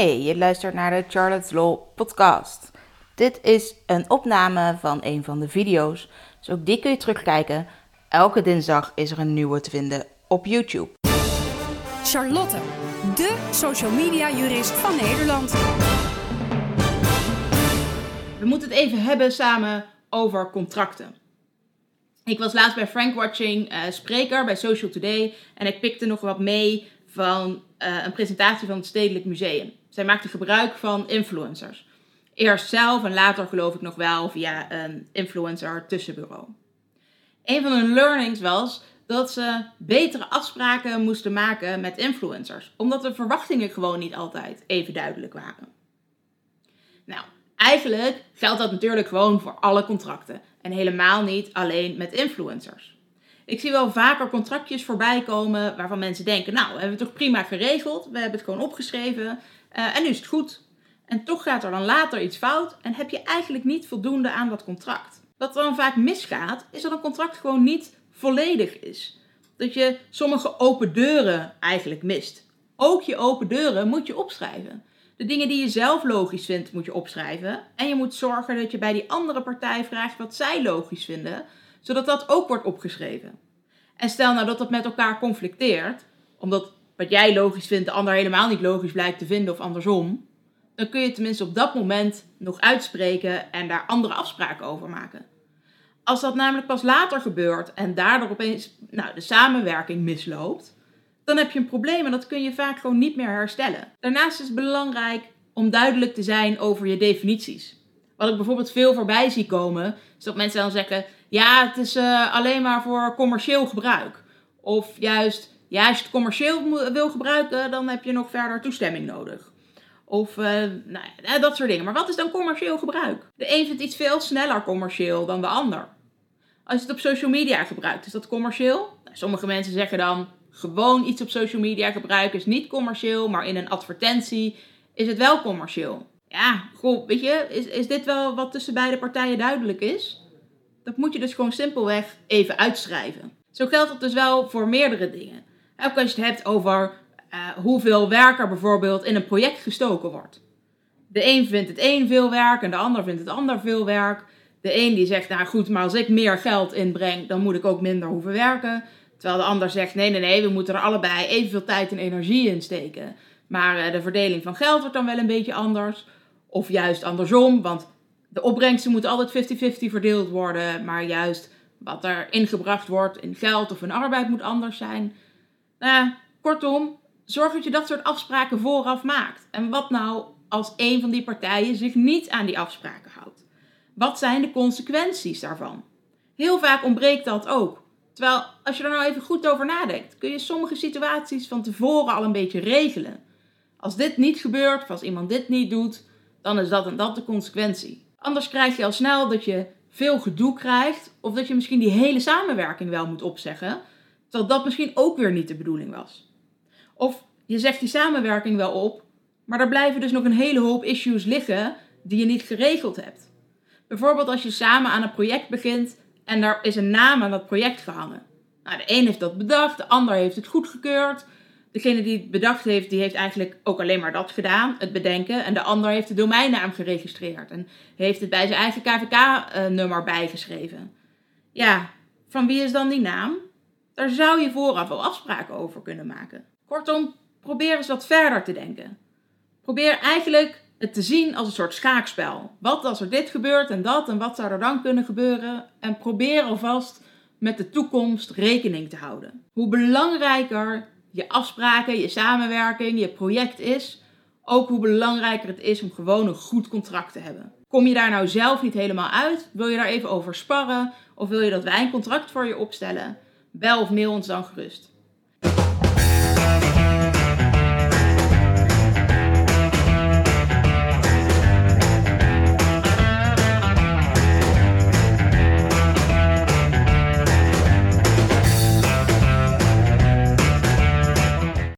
Hey, je luistert naar de Charlotte's Law podcast. Dit is een opname van een van de video's, dus ook die kun je terugkijken. Elke dinsdag is er een nieuwe te vinden op YouTube. Charlotte, de social media jurist van Nederland. We moeten het even hebben samen over contracten. Ik was laatst bij Frank Watching eh, spreker bij Social Today en ik pikte nog wat mee van eh, een presentatie van het Stedelijk Museum. Zij maakte gebruik van influencers. Eerst zelf en later geloof ik nog wel via een influencer tussenbureau. Een van hun learnings was dat ze betere afspraken moesten maken met influencers, omdat de verwachtingen gewoon niet altijd even duidelijk waren. Nou, eigenlijk geldt dat natuurlijk gewoon voor alle contracten en helemaal niet alleen met influencers. Ik zie wel vaker contractjes voorbij komen waarvan mensen denken: Nou, we hebben het toch prima geregeld, we hebben het gewoon opgeschreven uh, en nu is het goed. En toch gaat er dan later iets fout en heb je eigenlijk niet voldoende aan dat contract. Wat dan vaak misgaat, is dat een contract gewoon niet volledig is. Dat je sommige open deuren eigenlijk mist. Ook je open deuren moet je opschrijven. De dingen die je zelf logisch vindt, moet je opschrijven. En je moet zorgen dat je bij die andere partij vraagt wat zij logisch vinden, zodat dat ook wordt opgeschreven. En stel nou dat dat met elkaar conflicteert, omdat wat jij logisch vindt de ander helemaal niet logisch blijkt te vinden of andersom, dan kun je tenminste op dat moment nog uitspreken en daar andere afspraken over maken. Als dat namelijk pas later gebeurt en daardoor opeens nou, de samenwerking misloopt, dan heb je een probleem en dat kun je vaak gewoon niet meer herstellen. Daarnaast is het belangrijk om duidelijk te zijn over je definities. Wat ik bijvoorbeeld veel voorbij zie komen, is dat mensen dan zeggen: ja, het is uh, alleen maar voor commercieel gebruik. Of juist, ja, als je het commercieel wil gebruiken, dan heb je nog verder toestemming nodig. Of uh, nou ja, dat soort dingen. Maar wat is dan commercieel gebruik? De een vindt iets veel sneller commercieel dan de ander. Als je het op social media gebruikt, is dat commercieel? Nou, sommige mensen zeggen dan gewoon iets op social media gebruiken is niet commercieel, maar in een advertentie is het wel commercieel. Ja, goh, weet je, is, is dit wel wat tussen beide partijen duidelijk is? Dat moet je dus gewoon simpelweg even uitschrijven. Zo geldt dat dus wel voor meerdere dingen. Ook als je het hebt over uh, hoeveel werk er bijvoorbeeld in een project gestoken wordt. De een vindt het een veel werk en de ander vindt het ander veel werk. De een die zegt, nou goed, maar als ik meer geld inbreng, dan moet ik ook minder hoeven werken. Terwijl de ander zegt, nee, nee, nee, we moeten er allebei evenveel tijd en energie in steken. Maar uh, de verdeling van geld wordt dan wel een beetje anders. Of juist andersom, want de opbrengsten moeten altijd 50-50 verdeeld worden. Maar juist wat er ingebracht wordt in geld of in arbeid moet anders zijn. Nou, kortom, zorg dat je dat soort afspraken vooraf maakt. En wat nou als een van die partijen zich niet aan die afspraken houdt? Wat zijn de consequenties daarvan? Heel vaak ontbreekt dat ook. Terwijl, als je er nou even goed over nadenkt, kun je sommige situaties van tevoren al een beetje regelen. Als dit niet gebeurt, of als iemand dit niet doet, dan is dat en dat de consequentie. Anders krijg je al snel dat je veel gedoe krijgt, of dat je misschien die hele samenwerking wel moet opzeggen, terwijl dat misschien ook weer niet de bedoeling was. Of je zegt die samenwerking wel op, maar er blijven dus nog een hele hoop issues liggen die je niet geregeld hebt. Bijvoorbeeld als je samen aan een project begint en daar is een naam aan dat project gehangen. Nou, de een heeft dat bedacht, de ander heeft het goedgekeurd. Degene die het bedacht heeft, die heeft eigenlijk ook alleen maar dat gedaan, het bedenken. En de ander heeft de domeinnaam geregistreerd en heeft het bij zijn eigen KVK-nummer bijgeschreven. Ja, van wie is dan die naam? Daar zou je vooraf wel afspraken over kunnen maken. Kortom, probeer eens wat verder te denken. Probeer eigenlijk het te zien als een soort schaakspel. Wat als er dit gebeurt en dat en wat zou er dan kunnen gebeuren? En probeer alvast met de toekomst rekening te houden. Hoe belangrijker je afspraken, je samenwerking, je project is, ook hoe belangrijker het is om gewoon een goed contract te hebben. Kom je daar nou zelf niet helemaal uit? Wil je daar even over sparren? Of wil je dat wij een contract voor je opstellen? Bel of mail ons dan gerust.